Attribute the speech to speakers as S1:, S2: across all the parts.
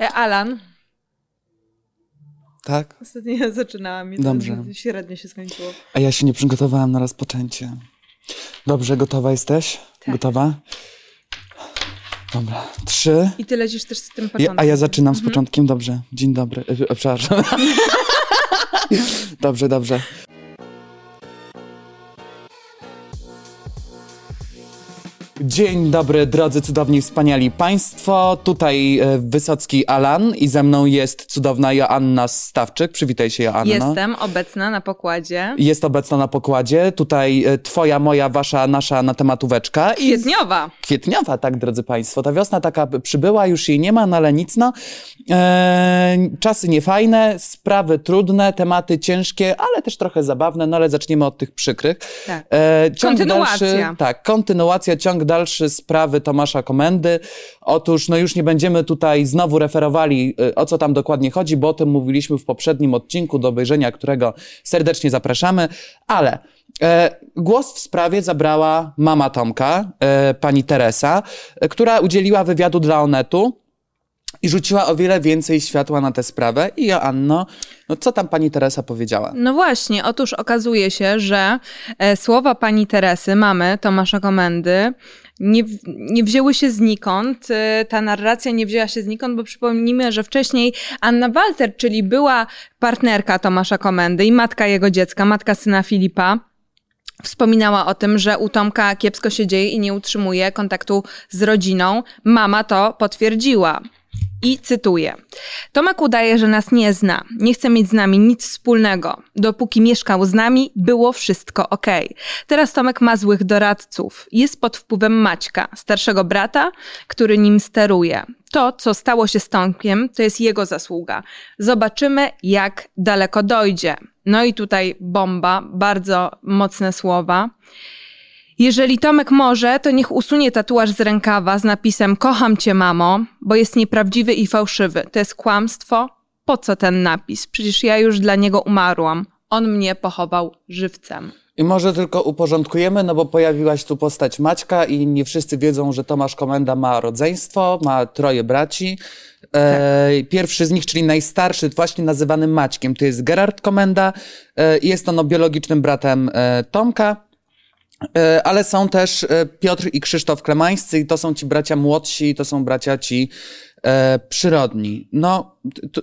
S1: E, Alan.
S2: Tak?
S1: Ostatnio ja zaczynałam i to
S2: Dobrze.
S1: średnio się skończyło.
S2: A ja się nie przygotowałam na rozpoczęcie. Dobrze, gotowa jesteś?
S1: Tak.
S2: Gotowa? Dobra. Trzy.
S1: I ty lecisz też z tym
S2: Ja,
S1: początkiem.
S2: a ja zaczynam
S1: Mhm.
S2: z początkiem. Dobrze. Dzień dobry. E, przepraszam. dobrze, dobrze. Dzień dobry, drodzy, cudowni, wspaniali Państwo. Tutaj e, Wysocki Alan i ze mną jest cudowna Joanna Stawczyk. Przywitaj się, Joanno.
S1: Jestem obecna na pokładzie.
S2: Jest obecna na pokładzie. Tutaj e, twoja, moja, wasza, nasza na tematóweczka. I
S1: Kwietniowa.
S2: Kwietniowa, tak, drodzy Państwo. Ta wiosna taka przybyła, już jej nie ma, no ale nic, no. E, czasy niefajne, sprawy trudne, tematy ciężkie, ale też trochę zabawne, no ale zaczniemy od tych przykrych.
S1: Tak.
S2: E, ciąg
S1: Kontynuacja.
S2: Dalszy, tak, kontynuacja, ciąg dalszy sprawy Tomasza Komendy. Otóż, no już nie będziemy tutaj znowu referowali, y, o co tam dokładnie chodzi, bo o tym mówiliśmy w poprzednim odcinku, do obejrzenia którego serdecznie zapraszamy, ale e, głos w sprawie zabrała mama Tomka, e, pani Teresa, e, która udzieliła wywiadu dla Onetu i rzuciła o wiele więcej światła na tę sprawę. I Joanno, no co tam pani Teresa powiedziała?
S1: No właśnie, otóż okazuje się, że e, słowa pani Teresy, mamy Tomasza Komendy, nie, nie wzięły się znikąd. E, ta narracja nie wzięła się znikąd, bo przypomnijmy, że wcześniej Anna Walter, czyli była partnerka Tomasza Komendy i matka jego dziecka, matka syna Filipa, Wspominała o tym, że u Tomka kiepsko się dzieje i nie utrzymuje kontaktu z rodziną. Mama to potwierdziła. I cytuję: Tomek udaje, że nas nie zna, nie chce mieć z nami nic wspólnego. Dopóki mieszkał z nami, było wszystko ok. Teraz Tomek ma złych doradców. Jest pod wpływem Maćka, starszego brata, który nim steruje. To, co stało się z Tomkiem, to jest jego zasługa. Zobaczymy, jak daleko dojdzie. No i tutaj bomba, bardzo mocne słowa. Jeżeli Tomek może, to niech usunie tatuaż z rękawa z napisem Kocham cię, mamo, bo jest nieprawdziwy i fałszywy. To jest kłamstwo. Po co ten napis? Przecież ja już dla niego umarłam. On mnie pochował żywcem.
S2: I może tylko uporządkujemy, no bo pojawiłaś tu postać Maćka i nie wszyscy wiedzą, że Tomasz Komenda ma rodzeństwo, ma troje braci. E, pierwszy z nich, czyli najstarszy, właśnie nazywany Maćkiem, to jest Gerard Komenda e, jest on biologicznym bratem e, Tomka. E, Ale są też e, Piotr i Krzysztof Klemańscy i to są ci bracia młodsi, to są bracia ci e, przyrodni. No,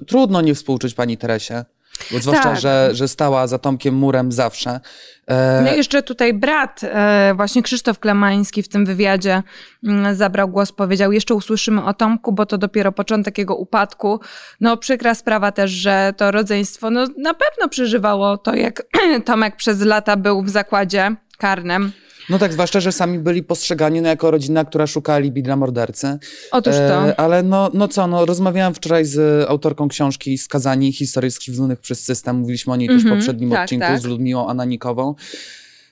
S2: trudno nie współczuć pani Teresie, bo zwłaszcza,
S1: Tak.
S2: że, że stała za Tomkiem murem zawsze. E,
S1: No i jeszcze tutaj brat, e, właśnie Krzysztof Klemański w tym wywiadzie mm, zabrał głos, powiedział, jeszcze usłyszymy o Tomku, bo to dopiero początek jego upadku. No przykra sprawa też, że to rodzeństwo no, na pewno przeżywało to, jak Tomek przez lata był w zakładzie karnym.
S2: No tak, zwłaszcza, że sami byli postrzegani no, jako rodzina, która szuka alibi dla mordercy.
S1: Otóż to.
S2: E, ale no, no co, no, rozmawiałam wczoraj z autorką książki Skazani, historii skrzywdzonych przez system. Mówiliśmy o niej też w
S1: Mhm,
S2: poprzednim
S1: tak,
S2: odcinku
S1: tak.
S2: z Ludmiłą Ananikową.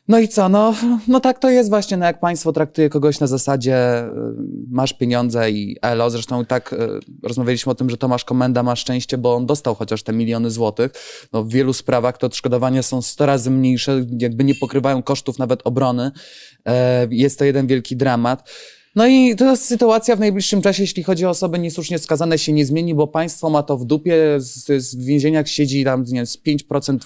S2: No i co, no, no tak to jest właśnie, no jak państwo traktuje kogoś na zasadzie y, masz pieniądze i elo, zresztą tak y, rozmawialiśmy o tym, że Tomasz Komenda ma szczęście, bo on dostał chociaż te miliony złotych. No w wielu sprawach te odszkodowania są 100 razy mniejsze, jakby nie pokrywają kosztów nawet obrony. E, jest to jeden wielki dramat. No i ta sytuacja w najbliższym czasie, jeśli chodzi o osoby niesłusznie skazane, się nie zmieni, bo państwo ma to w dupie. Z, z w więzieniach siedzi tam nie wiem, z 5%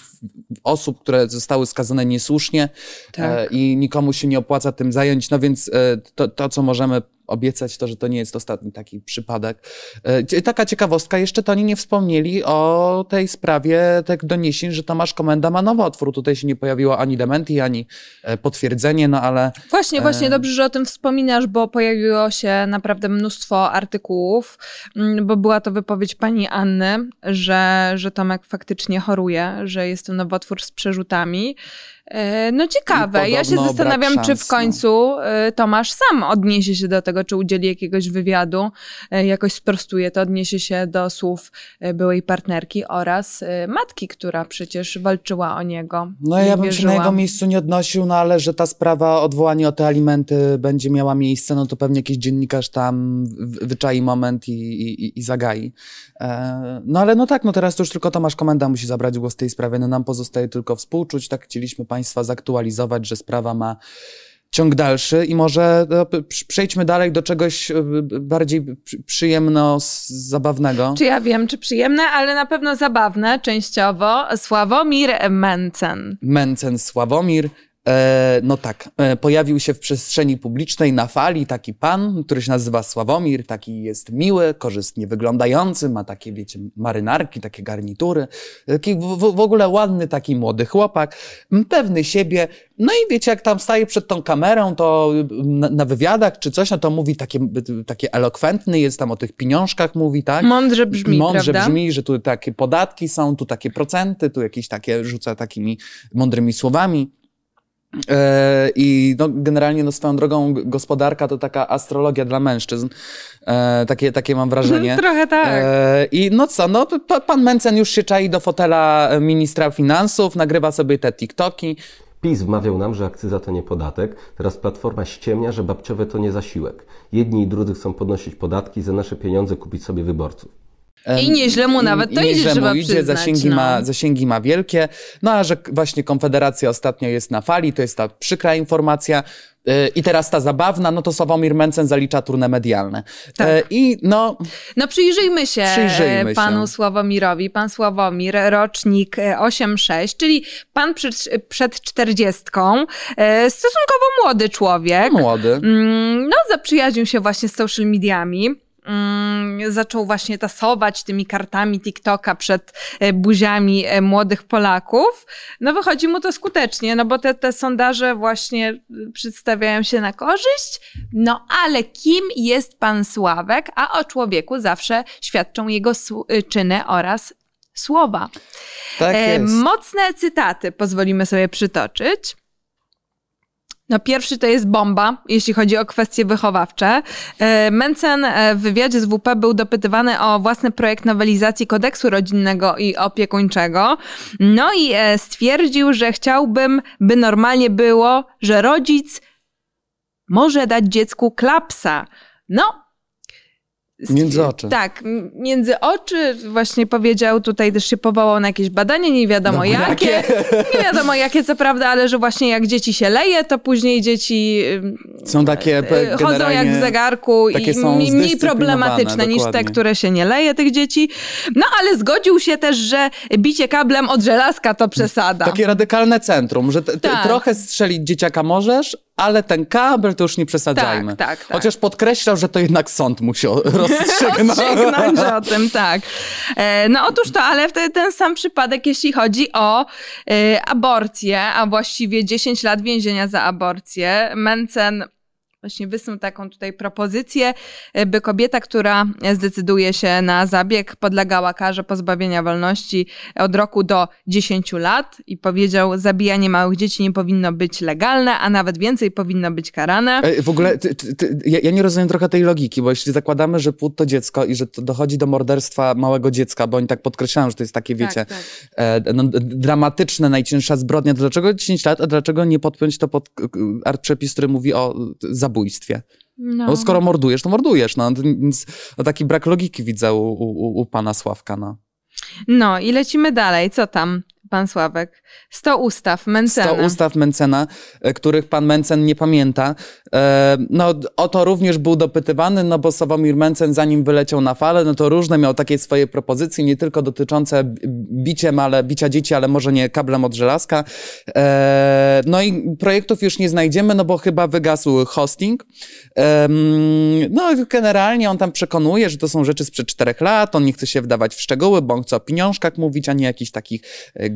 S2: osób, które zostały skazane niesłusznie
S1: Tak.
S2: e, i nikomu się nie opłaca tym zająć. No więc e, to, to, co możemy obiecać, to, że to nie jest ostatni taki przypadek. E, taka ciekawostka, jeszcze to oni nie wspomnieli o tej sprawie tych doniesień, że Tomasz Komenda ma nowotwór. Tutaj się nie pojawiło ani dementi, ani e, potwierdzenie, no ale
S1: Właśnie, właśnie
S2: E.
S1: dobrze, że o tym wspominasz, bo pojawiło się naprawdę mnóstwo artykułów, mm, bo była to wypowiedź pani Anny, że, że Tomek faktycznie choruje, że jest to nowotwór z przerzutami. E, No ciekawe, ja się zastanawiam, czy w
S2: no.
S1: końcu e, Tomasz sam odniesie się do tego, czy udzieli jakiegoś wywiadu, e, jakoś sprostuje to, odniesie się do słów byłej partnerki oraz matki, która przecież walczyła o niego.
S2: No ja bym się
S1: wierzyła.
S2: na jego miejscu nie odnosił, no ale że ta sprawa odwołania o te alimenty będzie miała miejsce, no to pewnie jakiś dziennikarz tam wyczai moment i, i, i zagai. No ale no tak, no teraz to już tylko Tomasz Komenda musi zabrać głos w tej sprawie, no nam pozostaje tylko współczuć, tak chcieliśmy Państwa zaktualizować, że sprawa ma ciąg dalszy i może no, przejdźmy dalej do czegoś e, bardziej przyjemno zabawnego.
S1: Czy ja wiem, czy przyjemne, ale na pewno zabawne częściowo. Sławomir Mencen.
S2: Mencen Sławomir, no tak, e, pojawił się w przestrzeni publicznej na fali taki pan, który się nazywa Sławomir, taki jest miły, korzystnie wyglądający, ma takie, wiecie, marynarki, takie garnitury, taki w, w ogóle ładny taki młody chłopak, pewny siebie, no i wiecie, jak tam staje przed tą kamerą, to na, na wywiadach czy coś, no to mówi takie, takie elokwentny, jest tam o tych pieniążkach mówi, tak?
S1: Mądrze brzmi,
S2: Mądrze
S1: prawda?
S2: brzmi, że tu takie podatki są, tu takie procenty, tu jakieś takie, rzuca takimi mądrymi słowami. E, I no, generalnie no, swoją drogą gospodarka to taka astrologia dla mężczyzn. E, takie, takie mam wrażenie.
S1: Trochę tak. E,
S2: I no co, no, pan Mencen już się czai do fotela ministra finansów, nagrywa sobie te TikToki.
S3: PiS wmawiał nam, że akcyza to nie podatek. Teraz Platforma ściemnia, że babciowe to nie zasiłek. Jedni i drudzy chcą podnosić podatki, za nasze pieniądze kupić sobie wyborców.
S1: I nieźle mu nawet to idzie, trzeba
S2: idzie,
S1: przyznać,
S2: zasięgi,
S1: no.
S2: ma, zasięgi ma wielkie. No a że właśnie Konfederacja ostatnio jest na fali, to jest ta przykra informacja. Y, I teraz ta zabawna, no to Sławomir Mencen zalicza turne medialne.
S1: Tak.
S2: Y, I no...
S1: No przyjrzyjmy się
S2: Przyjrzyjmy
S1: panu
S2: się.
S1: Sławomirowi. Pan Sławomir, rocznik 8-6, czyli pan przed, przed 40, stosunkowo młody człowiek.
S2: Młody.
S1: Mm, No zaprzyjaźnił się właśnie z social mediami. Mm, zaczął właśnie tasować tymi kartami TikToka przed e, buziami e, młodych Polaków. No wychodzi mu to skutecznie, no bo te, te sondaże właśnie y, przedstawiają się na korzyść. No ale kim jest pan Sławek? A o człowieku zawsze świadczą jego y, czyny oraz słowa.
S2: Tak
S1: E,
S2: jest.
S1: Mocne cytaty pozwolimy sobie przytoczyć. No pierwszy to jest bomba, jeśli chodzi o kwestie wychowawcze. E, Mencen e, w wywiadzie z WP był dopytywany o własny projekt nowelizacji kodeksu rodzinnego i opiekuńczego. No i e, stwierdził, że chciałbym, by normalnie było, że rodzic może dać dziecku klapsa. No,
S2: Między oczy.
S1: Tak, między oczy właśnie powiedział, tutaj też się powołał na jakieś badania, nie wiadomo
S2: No,
S1: jakie.
S2: jakie?
S1: Nie wiadomo jakie, co prawda, ale że właśnie jak dzieci się leje, to później dzieci
S2: Są takie
S1: y, chodzą jak w zegarku i mniej, problematyczne niż te, które się nie leje tych dzieci. No ale zgodził się też, że bicie kablem od żelazka to przesada.
S2: Takie radykalne centrum, że
S1: Tak.
S2: trochę strzelić dzieciaka możesz, ale ten kabel to już nie przesadzajmy.
S1: Tak, tak, tak.
S2: Chociaż podkreślał, że to jednak sąd musi rozstrzygnąć.
S1: Rozstrzygnąć o tym, tak. E, No otóż to, ale wtedy ten sam przypadek, jeśli chodzi o e, aborcję, a właściwie 10 lat więzienia za aborcję. Mencen właśnie wysnuł taką tutaj propozycję, e, by kobieta, która zdecyduje się na zabieg, podlegała karze pozbawienia wolności od roku do 10 lat i powiedział, zabijanie małych dzieci nie powinno być legalne, a nawet więcej powinno być karane.
S2: W ogóle ty, ty, ty, ja, ja nie rozumiem trochę tej logiki, bo jeśli zakładamy, że płód to dziecko i że to dochodzi do morderstwa małego dziecka, bo oni tak podkreślają, że to jest takie, wiecie,
S1: Tak, tak.
S2: No, dramatyczne, najcięższa zbrodnia, to dlaczego 10 lat, a dlaczego nie podpiąć to pod k- artprzepis, który mówi o y, zabójstwie?
S1: No.
S2: Bo skoro mordujesz, to mordujesz. No, więc no, taki brak logiki widzę u, u, u pana Sławka. No.
S1: No i lecimy dalej. Co tam, pan Sławek? 100 ustaw Mencena.
S2: 100 ustaw Mencena, e, których pan Mencen nie pamięta. E, No, o to również był dopytywany, no bo Sławomir Mencen, zanim wyleciał na falę, no to różne miał takie swoje propozycje, nie tylko dotyczące biciem, ale, bicia dzieci, ale może nie kablem od żelazka. E, No i projektów już nie znajdziemy, no bo chyba wygasł hosting. No, generalnie on tam przekonuje, że to są rzeczy sprzed czterech lat, on nie chce się wdawać w szczegóły, bo on chce o pieniążkach mówić, a nie jakichś takich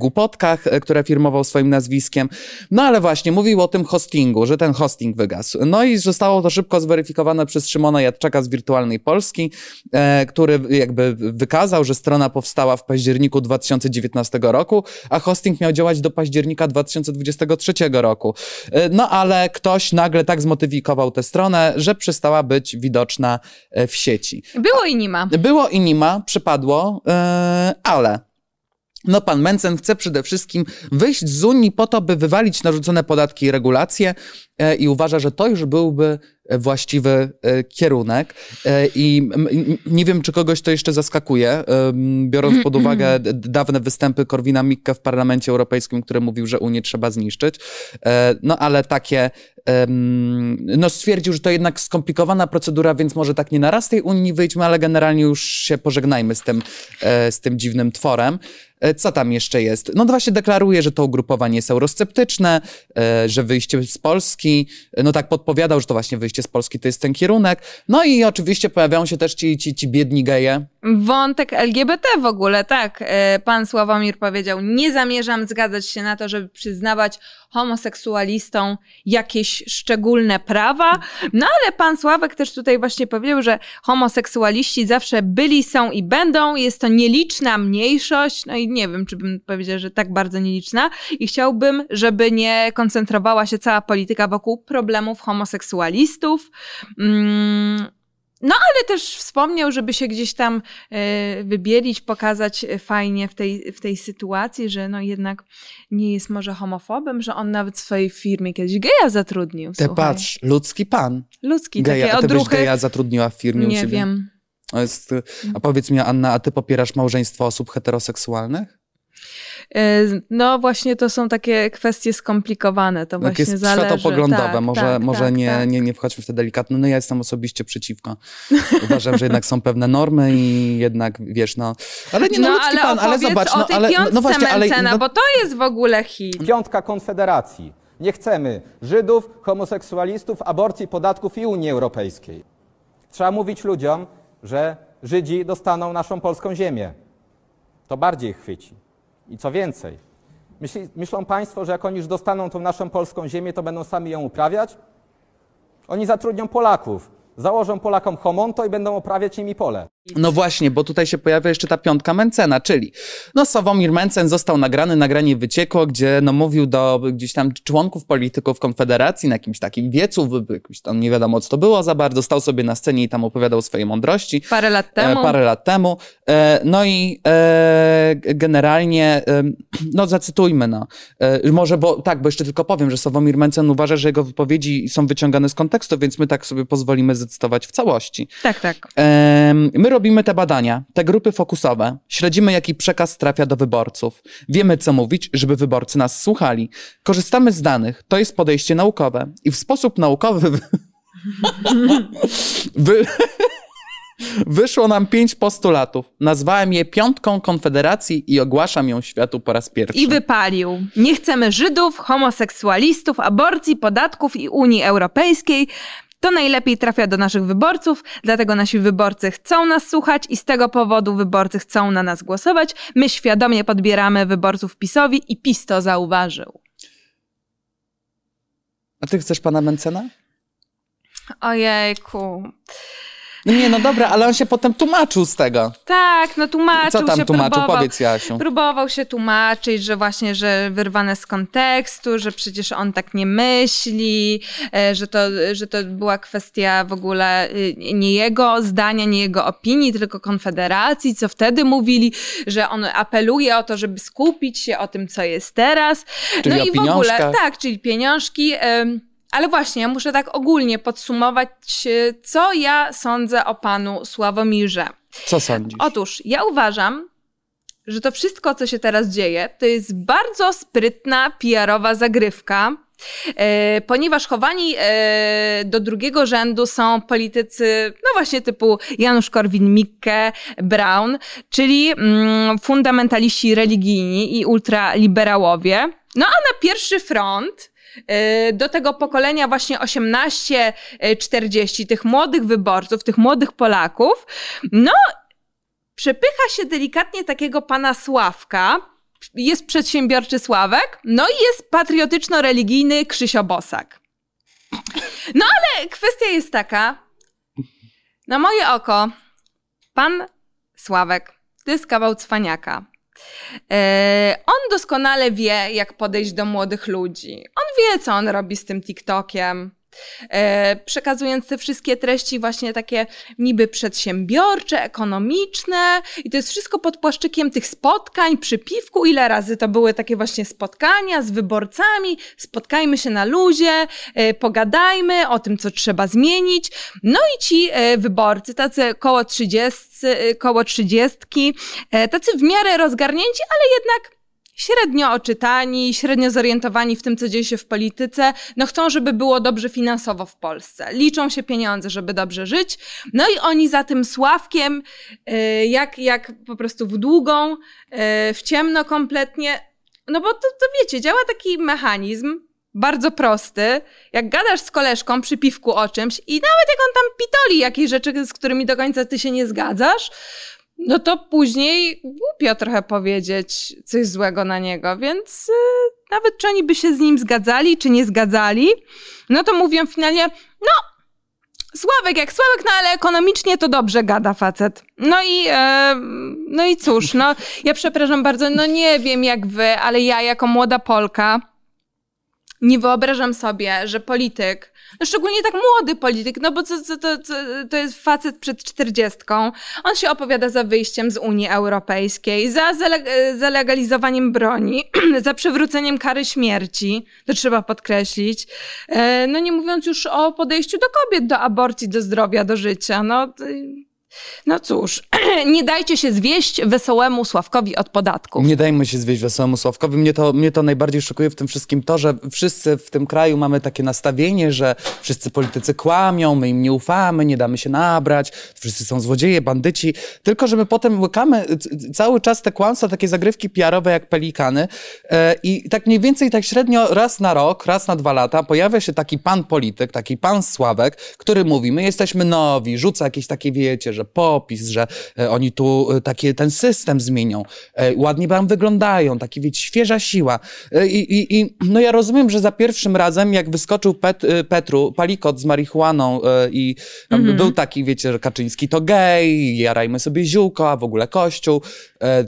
S2: głupotkach, e, które firmował swoim nazwiskiem. No ale właśnie, mówił o tym hostingu, że ten hosting wygasł. No i zostało to szybko zweryfikowane przez Szymona Jadczaka z Wirtualnej Polski, e, który jakby wykazał, że strona powstała w październiku 2019 roku, a hosting miał działać do października 2023 roku. E, No ale ktoś nagle tak zmodyfikował tę stronę, że przestała być widoczna w sieci.
S1: Było i nie ma.
S2: Było i nie ma, przypadło, ale no pan Mencen chce przede wszystkim wyjść z Unii po to, by wywalić narzucone podatki i regulacje e, i uważa, że to już byłby właściwy e, kierunek. E, I nie wiem, czy kogoś to jeszcze zaskakuje, biorąc pod uwagę dawne występy Korwina Mikke w Parlamencie Europejskim, który mówił, że Unię trzeba zniszczyć. No ale takie no stwierdził, że to jednak skomplikowana procedura, więc może tak nie naraz tej Unii wyjdźmy, ale generalnie już się pożegnajmy z tym, z tym dziwnym tworem. E, co tam jeszcze jest? No właśnie deklaruje, że to ugrupowanie jest eurosceptyczne, e, że wyjście z Polski, e, no tak podpowiadał, że to właśnie wyjście z Polski to jest ten kierunek. No i oczywiście pojawiają się też ci, ci, ci biedni geje.
S1: Wątek LGBT w ogóle, tak. Pan Sławomir powiedział, nie zamierzam zgadzać się na to, żeby przyznawać homoseksualistom jakieś szczególne prawa. No ale pan Sławek też tutaj właśnie powiedział, że homoseksualiści zawsze byli, są i będą. Jest to nieliczna mniejszość. No i nie wiem, czy bym powiedział, że tak bardzo nieliczna. I chciałbym, żeby nie koncentrowała się cała polityka wokół problemów homoseksualistów. Mm no, ale też wspomniał, żeby się gdzieś tam e, wybielić, pokazać e, fajnie w tej, w tej sytuacji, że no jednak nie jest może homofobem, że on nawet w swojej firmie kiedyś geja zatrudnił.
S2: Te patrz, ludzki pan.
S1: Ludzki,
S2: geja,
S1: takie
S2: a ty
S1: odruchy.
S2: byś geja zatrudniła w firmie
S1: Nie wiem.
S2: Jest, a powiedz mi, Anna, a ty popierasz małżeństwo osób heteroseksualnych?
S1: No właśnie to są takie kwestie skomplikowane, to właśnie
S2: jest
S1: zależy.
S2: światopoglądowe,
S1: tak,
S2: może,
S1: tak,
S2: może
S1: tak,
S2: nie,
S1: tak.
S2: Nie, nie wchodźmy w te delikatne, no ja jestem osobiście przeciwko. Uważam, że jednak są pewne normy i jednak, wiesz, no, ale nie, no,
S1: no
S2: ale pan, ale zobacz,
S1: o
S2: no,
S1: tej
S2: ale,
S1: piątce
S2: no właśnie, ale, no,
S1: bo to jest w ogóle hit.
S4: Piątka Konfederacji. Nie chcemy Żydów, homoseksualistów, aborcji, podatków i Unii Europejskiej. Trzeba mówić ludziom, że Żydzi dostaną naszą polską ziemię. To bardziej chwyci. I co więcej, myśli, myślą Państwo, że jak oni już dostaną tą naszą polską ziemię, to będą sami ją uprawiać? Oni zatrudnią Polaków, założą Polakom homonto i będą uprawiać nimi pole.
S2: No właśnie, bo tutaj się pojawia jeszcze ta piątka Mencena, czyli no Sławomir Mencen został nagrany, nagranie wyciekło, gdzie no mówił do gdzieś tam członków polityków Konfederacji na jakimś takim wiecu, jakimś tam nie wiadomo co to było za bardzo, stał sobie na scenie i tam opowiadał swoje mądrości.
S1: Parę lat temu.
S2: E, parę lat temu. E, no i e, generalnie, e, no zacytujmy, no. E, może, bo tak, bo jeszcze tylko powiem, że Sławomir Mencen uważa, że jego wypowiedzi są wyciągane z kontekstu, więc my tak sobie pozwolimy w całości.
S1: Tak, tak.
S2: My robimy te badania, te grupy fokusowe, śledzimy, jaki przekaz trafia do wyborców. Wiemy, co mówić, żeby wyborcy nas słuchali. Korzystamy z danych, to jest podejście naukowe. I w sposób naukowy wy... wy... wyszło nam pięć postulatów. Nazwałem je piątką Konfederacji i ogłaszam ją światu po raz pierwszy.
S1: I wypalił. Nie chcemy Żydów, homoseksualistów, aborcji, podatków i Unii Europejskiej. To najlepiej trafia do naszych wyborców, dlatego nasi wyborcy chcą nas słuchać i z tego powodu wyborcy chcą na nas głosować. My świadomie podbieramy wyborców PiSowi i PiS to zauważył.
S2: A ty chcesz pana Mencena?
S1: Ojejku.
S2: No nie, no dobra, ale on się potem tłumaczył z tego.
S1: Tak, no tłumaczył
S2: Co tam
S1: się,
S2: tłumaczył?
S1: próbował,
S2: Powiedz, Jasiu.
S1: Próbował się tłumaczyć, że właśnie, że wyrwane z kontekstu, że przecież on tak nie myśli, e, że to, że to była kwestia w ogóle y, nie jego zdania, nie jego opinii, tylko Konfederacji, co wtedy mówili, że on apeluje o to, żeby skupić się o tym, co jest teraz.
S2: Czyli
S1: no i w ogóle, tak, czyli pieniążki. ym, ale właśnie, ja muszę tak ogólnie podsumować, y, co ja sądzę o panu Sławomirze.
S2: Co sądzisz?
S1: Otóż ja uważam, że to wszystko, co się teraz dzieje, to jest bardzo sprytna PR-owa zagrywka. E, ponieważ chowani e, do drugiego rzędu są politycy, no właśnie typu Janusz Korwin-Mikke, Brown, czyli mm, fundamentaliści religijni i ultraliberałowie. No a na pierwszy front do tego pokolenia właśnie 18-40, tych młodych wyborców, tych młodych Polaków, no przepycha się delikatnie takiego pana Sławka, jest przedsiębiorczy Sławek, no i jest patriotyczno-religijny Krzysio Bosak. No ale kwestia jest taka, na moje oko, pan Sławek to jest kawał cwaniaka. E, on doskonale wie, jak podejść do młodych ludzi. On wie, co on robi z tym TikTokiem. E, przekazując te wszystkie treści właśnie takie niby przedsiębiorcze, ekonomiczne i to jest wszystko pod płaszczykiem tych spotkań przy piwku. Ile razy to były takie właśnie spotkania z wyborcami, spotkajmy się na luzie, e, pogadajmy o tym, co trzeba zmienić. No i ci e, wyborcy, tacy koło 30, e, koło 30, e, tacy w miarę rozgarnięci, ale jednak średnio oczytani, średnio zorientowani w tym, co dzieje się w polityce, no chcą, żeby było dobrze finansowo w Polsce. Liczą się pieniądze, żeby dobrze żyć. No i oni za tym Sławkiem, y, jak, jak po prostu w długą, y, w ciemno kompletnie, no bo to, to wiecie, działa taki mechanizm, bardzo prosty. Jak gadasz z koleżką przy piwku o czymś i nawet jak on tam pitoli jakieś rzeczy, z którymi do końca ty się nie zgadzasz, no to później głupio trochę powiedzieć coś złego na niego, więc y, nawet czy oni by się z nim zgadzali, czy nie zgadzali, no to mówią finalnie, no Sławek jak Sławek, no ale ekonomicznie to dobrze gada facet. No i, e, no i cóż, no ja przepraszam bardzo, no nie wiem jak wy, ale ja jako młoda Polka nie wyobrażam sobie, że polityk no szczególnie tak młody polityk, no bo co, co, to, co, to jest facet przed czterdziestką. On się opowiada za wyjściem z Unii Europejskiej, za zalegalizowaniem broni, za przywróceniem kary śmierci, to trzeba podkreślić. E, no nie mówiąc już o podejściu do kobiet, do aborcji, do zdrowia, do życia. No, no cóż, nie dajcie się zwieść wesołemu Sławkowi od podatków.
S2: Nie dajmy się zwieść wesołemu Sławkowi. Mnie to, mnie to najbardziej szokuje w tym wszystkim to, że wszyscy w tym kraju mamy takie nastawienie, że wszyscy politycy kłamią, my im nie ufamy, nie damy się nabrać, wszyscy są złodzieje, bandyci. Tylko, że my potem łykamy cały czas te kłamstwa, takie zagrywki PR-owe jak pelikany e, i tak mniej więcej tak średnio raz na rok, raz na dwa lata pojawia się taki pan polityk, taki pan Sławek, który mówi, my jesteśmy nowi, rzuca jakieś takie, wiecie, że że popis, że e, oni tu e, taki ten system zmienią, e, ładnie wam wyglądają, taki wiecie, świeża siła. I, i, I, no ja rozumiem, że za pierwszym razem, jak wyskoczył Pet, Petru Palikot z marihuaną i mm. był taki, wiecie, że Kaczyński to gej, jarajmy sobie ziółko, a w ogóle kościół,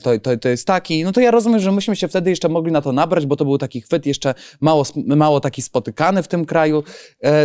S2: to, to, to jest taki, no to ja rozumiem, że myśmy się wtedy jeszcze mogli na to nabrać, bo to był taki chwyt jeszcze mało, mało taki spotykany w tym kraju,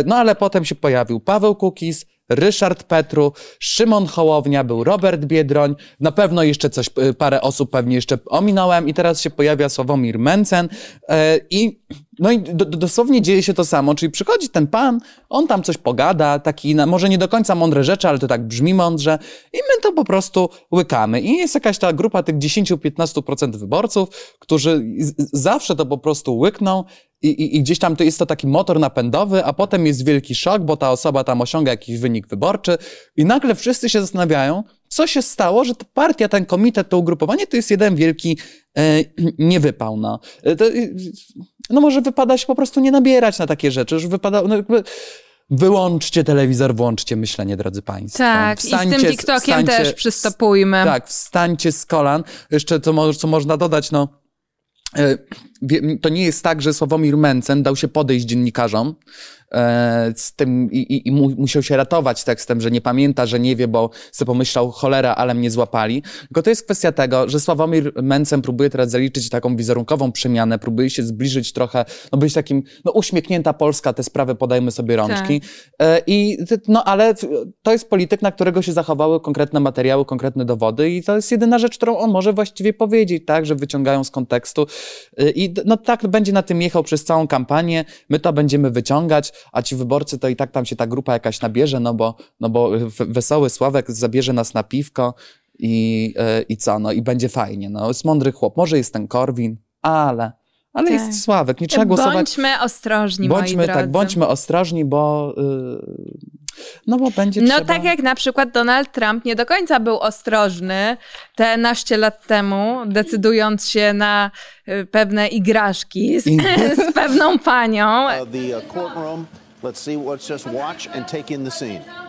S2: no ale potem się pojawił Paweł Kukiz, Ryszard Petru, Szymon Hołownia, był Robert Biedroń, na pewno jeszcze coś, y, parę osób pewnie jeszcze ominąłem. I teraz się pojawia Sławomir Mencen e, i no i do, dosłownie dzieje się to samo, czyli przychodzi ten pan, on tam coś pogada, taki na, może nie do końca mądre rzeczy, ale to tak brzmi mądrze i my to po prostu łykamy. I jest jakaś ta grupa tych 10-15% wyborców, którzy zawsze to po prostu łykną i, i, I, gdzieś tam to jest to taki motor napędowy, a potem jest wielki szok, bo ta osoba tam osiąga jakiś wynik wyborczy i nagle wszyscy się zastanawiają, co się stało, że ta partia, ten komitet, to ugrupowanie to jest jeden wielki e, niewypał. No. E, to, no może wypada się po prostu nie nabierać na takie rzeczy, już wypada... No jakby, Wyłączcie telewizor, włączcie myślenie, drodzy Państwo.
S1: Tak, wstańcie, i z tym TikTokiem wstańcie, też przystopujmy.
S2: Tak, wstańcie z kolan. Jeszcze co, co można dodać, no e, to nie jest tak, że Sławomir Mencen dał się podejść dziennikarzom z tym i, i, i musiał się ratować tekstem, że nie pamięta, że nie wie, bo sobie pomyślał cholera, ale mnie złapali. Tylko to jest kwestia tego, że Sławomir Mencen próbuje teraz zaliczyć taką wizerunkową przemianę, próbuje się zbliżyć trochę, no być takim, no uśmiechnięta Polska, te sprawy podajmy sobie rączki. Tak. E, I, no ale to jest polityk, na którego się zachowały konkretne materiały, konkretne dowody i to jest jedyna rzecz, którą on może właściwie powiedzieć, tak, że wyciągają z kontekstu e, i no tak będzie na tym jechał przez całą kampanię, my to będziemy wyciągać, a ci wyborcy to i tak tam się ta grupa jakaś nabierze, no bo, no bo wesoły Sławek zabierze nas na piwko i, yy, i co, no i będzie fajnie, no. Jest mądry chłop, może jest ten Korwin, ale ale tak. jest Sławek, nie trzeba głosować.
S1: Bądźmy ostrożni,
S2: bądźmy,
S1: moi
S2: tak, drodzy. Tak, bądźmy ostrożni, bo, yy, no bo będzie
S1: No
S2: trzeba...
S1: tak jak na przykład Donald Trump nie do końca był ostrożny te naście lat temu, decydując się na y, pewne igraszki z, z pewną panią. Uh, the uh, courtroom, let's see, let's just watch and take in the scene.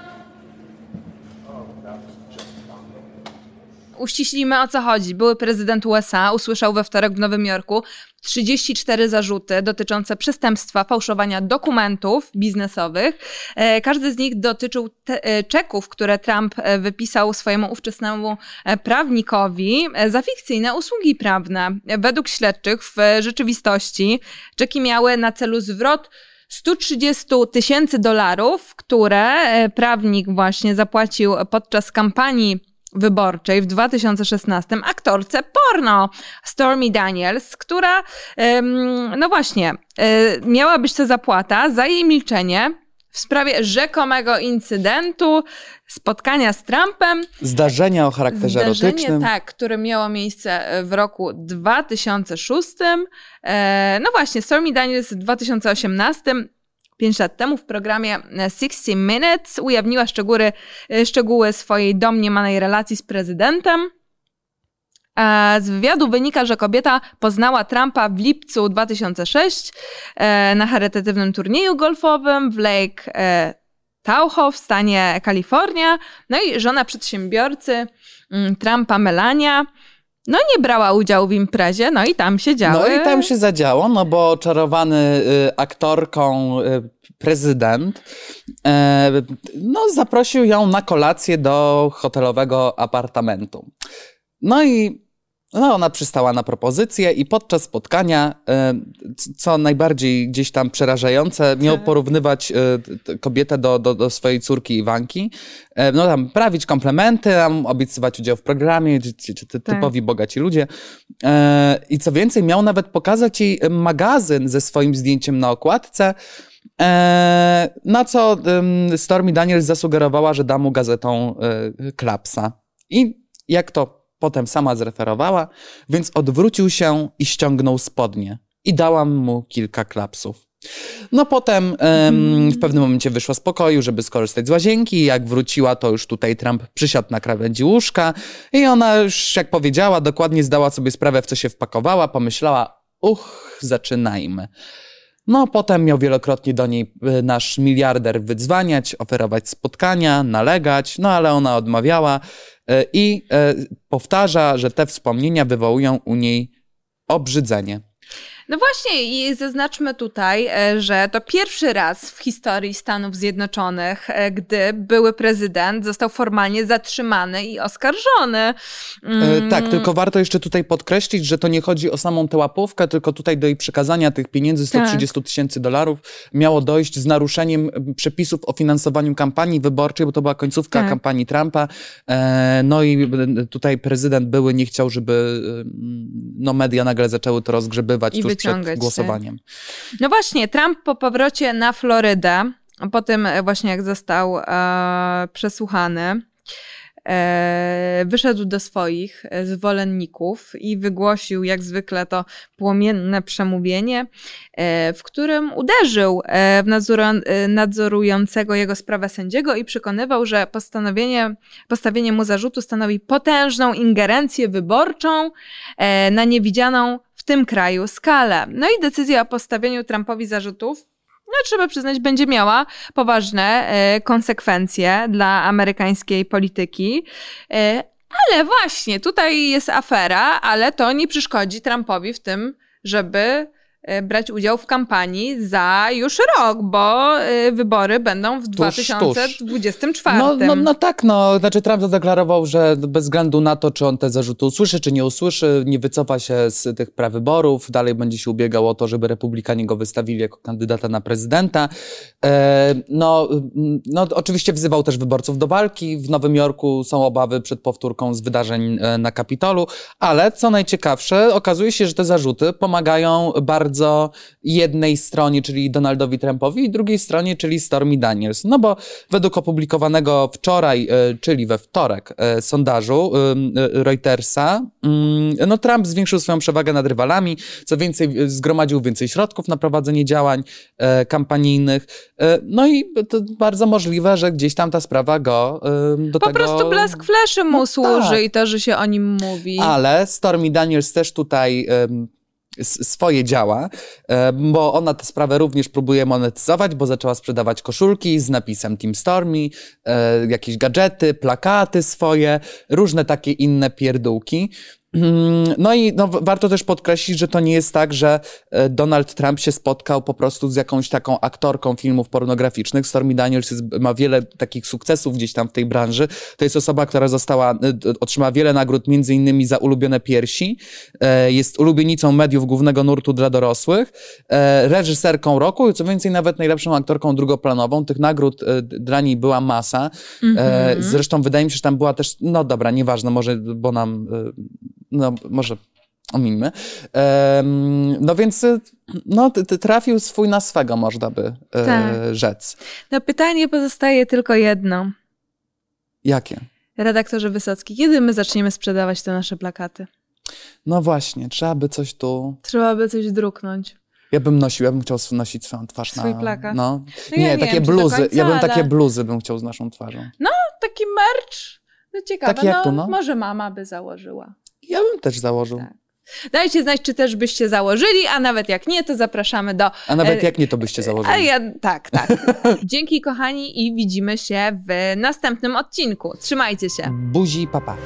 S1: Uściślimy o co chodzi. Były prezydent USA usłyszał we wtorek w Nowym Jorku 34 zarzuty dotyczące przestępstwa fałszowania dokumentów biznesowych. E, każdy z nich dotyczył e, czeków, które Trump e, wypisał swojemu ówczesnemu prawnikowi za fikcyjne usługi prawne. Według śledczych w rzeczywistości czeki miały na celu zwrot 130 tysięcy dolarów, które prawnik właśnie zapłacił podczas kampanii wyborczej w 2016 aktorce porno Stormy Daniels, która, no właśnie, e, miała być to zapłata za jej milczenie w sprawie rzekomego incydentu, spotkania z Trumpem.
S2: Zdarzenia o charakterze
S1: Zdarzenie,
S2: erotycznym.
S1: tak, które miało miejsce w roku 2006. E, no właśnie, Stormy Daniels w 2018 Pięć lat temu w programie 60 Minutes ujawniła szczegóły, szczegóły swojej domniemanej relacji z prezydentem. Z wywiadu wynika, że kobieta poznała Trumpa w lipcu 2006 e, na charytatywnym turnieju golfowym w Lake e, Tahoe w stanie Kalifornia. No i żona przedsiębiorcy mm, Trumpa, Melania, no nie brała udziału w imprezie, no i tam się działo.
S2: No i tam się zadziało, no bo czarowany y, aktorką y, prezydent y, no zaprosił ją na kolację do hotelowego apartamentu. No i no, ona przystała na propozycję i podczas spotkania, e, co najbardziej gdzieś tam przerażające, miał tak. porównywać e, kobietę do, do, do swojej córki Iwanki. E, no tam prawić komplementy, tam obiecywać udział w programie, tak. typowi bogaci ludzie. I co więcej, miał nawet pokazać jej magazyn ze swoim zdjęciem na okładce, na co Stormy Daniels zasugerowała, że da mu gazetą Klapsa. I jak to potem sama zreferowała, więc odwrócił się i ściągnął spodnie. I dałam mu kilka klapsów. No potem um, w pewnym momencie wyszła z pokoju, żeby skorzystać z łazienki. Jak wróciła, to już tutaj Trump przysiadł na krawędzi łóżka i ona już, jak powiedziała, dokładnie zdała sobie sprawę, w co się wpakowała, pomyślała, uch, zaczynajmy. No, potem miał wielokrotnie do niej e, nasz miliarder wydzwaniać, oferować spotkania, nalegać, no ale ona odmawiała i e, powtarza, że te wspomnienia wywołują u niej obrzydzenie.
S1: No właśnie i zaznaczmy tutaj, e, że to pierwszy raz w historii Stanów Zjednoczonych, e, gdy były prezydent został formalnie zatrzymany i oskarżony. E,
S2: mm. tak, tylko warto jeszcze tutaj podkreślić, że to nie chodzi o samą tę łapówkę, tylko tutaj do jej przekazania tych pieniędzy 130 tak. tysięcy dolarów miało dojść z naruszeniem przepisów o finansowaniu kampanii wyborczej, bo to była końcówka tak. kampanii Trumpa. No i tutaj prezydent były nie chciał, żeby no, media nagle zaczęły to rozgrzebywać tuż przed głosowaniem.
S1: No właśnie, Trump po powrocie na Florydę, po tym właśnie jak został e, przesłuchany, e, wyszedł do swoich zwolenników i wygłosił jak zwykle to płomienne przemówienie, e, w którym uderzył e, w e, nadzorującego jego sprawę sędziego i przekonywał, że postanowienie, postawienie mu zarzutu stanowi potężną ingerencję wyborczą e, na niewidzianą w tym kraju skalę. No i decyzja o postawieniu Trumpowi zarzutów no, trzeba przyznać, będzie miała poważne e, konsekwencje dla amerykańskiej polityki. E, ale właśnie, tutaj jest afera, ale to nie przeszkodzi Trumpowi w tym, żeby brać udział w kampanii za już rok, bo e, wybory będą w tuż, 2024.
S2: No, no, no, tak, no. Znaczy Trump zadeklarował, że bez względu na to, czy on te zarzuty usłyszy, czy nie usłyszy, nie wycofa się z tych prawyborów, dalej będzie się ubiegał o to, żeby republikanie go wystawili jako kandydata na prezydenta. E, no, no, oczywiście wzywał też wyborców do walki. W Nowym Jorku są obawy przed powtórką z wydarzeń e, na Kapitolu, ale co najciekawsze, okazuje się, że te zarzuty pomagają bardzo bardzo jednej stronie, czyli Donaldowi Trumpowi, i drugiej stronie, czyli Stormy Daniels. No bo według opublikowanego wczoraj, e, czyli we wtorek, e, sondażu e, Reutersa, mm, no Trump zwiększył swoją przewagę nad rywalami, co więcej, zgromadził więcej środków na prowadzenie działań kampanijnych. No i to bardzo możliwe, że gdzieś tam ta sprawa go do
S1: po
S2: tego...
S1: Po prostu blask fleszy mu no służy tak. i to, że się o nim mówi.
S2: Ale Stormy Daniels też tutaj swoje działa, e, bo ona tę sprawę również próbuje monetyzować, bo zaczęła sprzedawać koszulki z napisem Team Stormy, e, jakieś gadżety, plakaty swoje, różne takie inne pierdółki. Mm, No i no, warto też podkreślić, że to nie jest tak, że e, Donald Trump się spotkał po prostu z jakąś taką aktorką filmów pornograficznych. Stormy Daniels jest, ma wiele takich sukcesów gdzieś tam w tej branży. To jest osoba, która została, e, otrzymała wiele nagród, między innymi za ulubione piersi. E, Jest ulubienicą mediów głównego nurtu dla dorosłych. Reżyserką roku i co więcej nawet najlepszą aktorką drugoplanową. Tych nagród dla niej była masa. E, Zresztą wydaje mi się, że tam była też, no dobra, nieważne, może, bo nam, no może omińmy. Em, no więc, e, no trafił swój na swego, można by e,
S1: Tak.
S2: rzec.
S1: No pytanie pozostaje tylko jedno.
S2: Jakie?
S1: Redaktorze Wysocki, kiedy my zaczniemy sprzedawać te nasze plakaty?
S2: No właśnie, trzeba by coś tu...
S1: Trzeba by coś druknąć.
S2: Ja bym nosił, ja bym chciał nosić swoją twarz
S1: Swój
S2: na...
S1: plakat?
S2: No.
S1: No
S2: nie,
S1: ja nie
S2: takie
S1: wiem,
S2: bluzy.
S1: końca,
S2: ja bym
S1: ale-
S2: takie bluzy bym chciał z naszą twarzą.
S1: Taki merch. No ciekawe,
S2: Taki jak
S1: no,
S2: tu, no.
S1: może mama by założyła.
S2: Ja bym też założył.
S1: Tak. Dajcie znać, czy też byście założyli, a nawet jak nie, to zapraszamy do...
S2: A nawet
S1: e,
S2: jak nie, to byście założyli.
S1: A ja, tak, tak. Dzięki kochani i widzimy się w następnym odcinku. Trzymajcie się.
S2: Buzi, papa.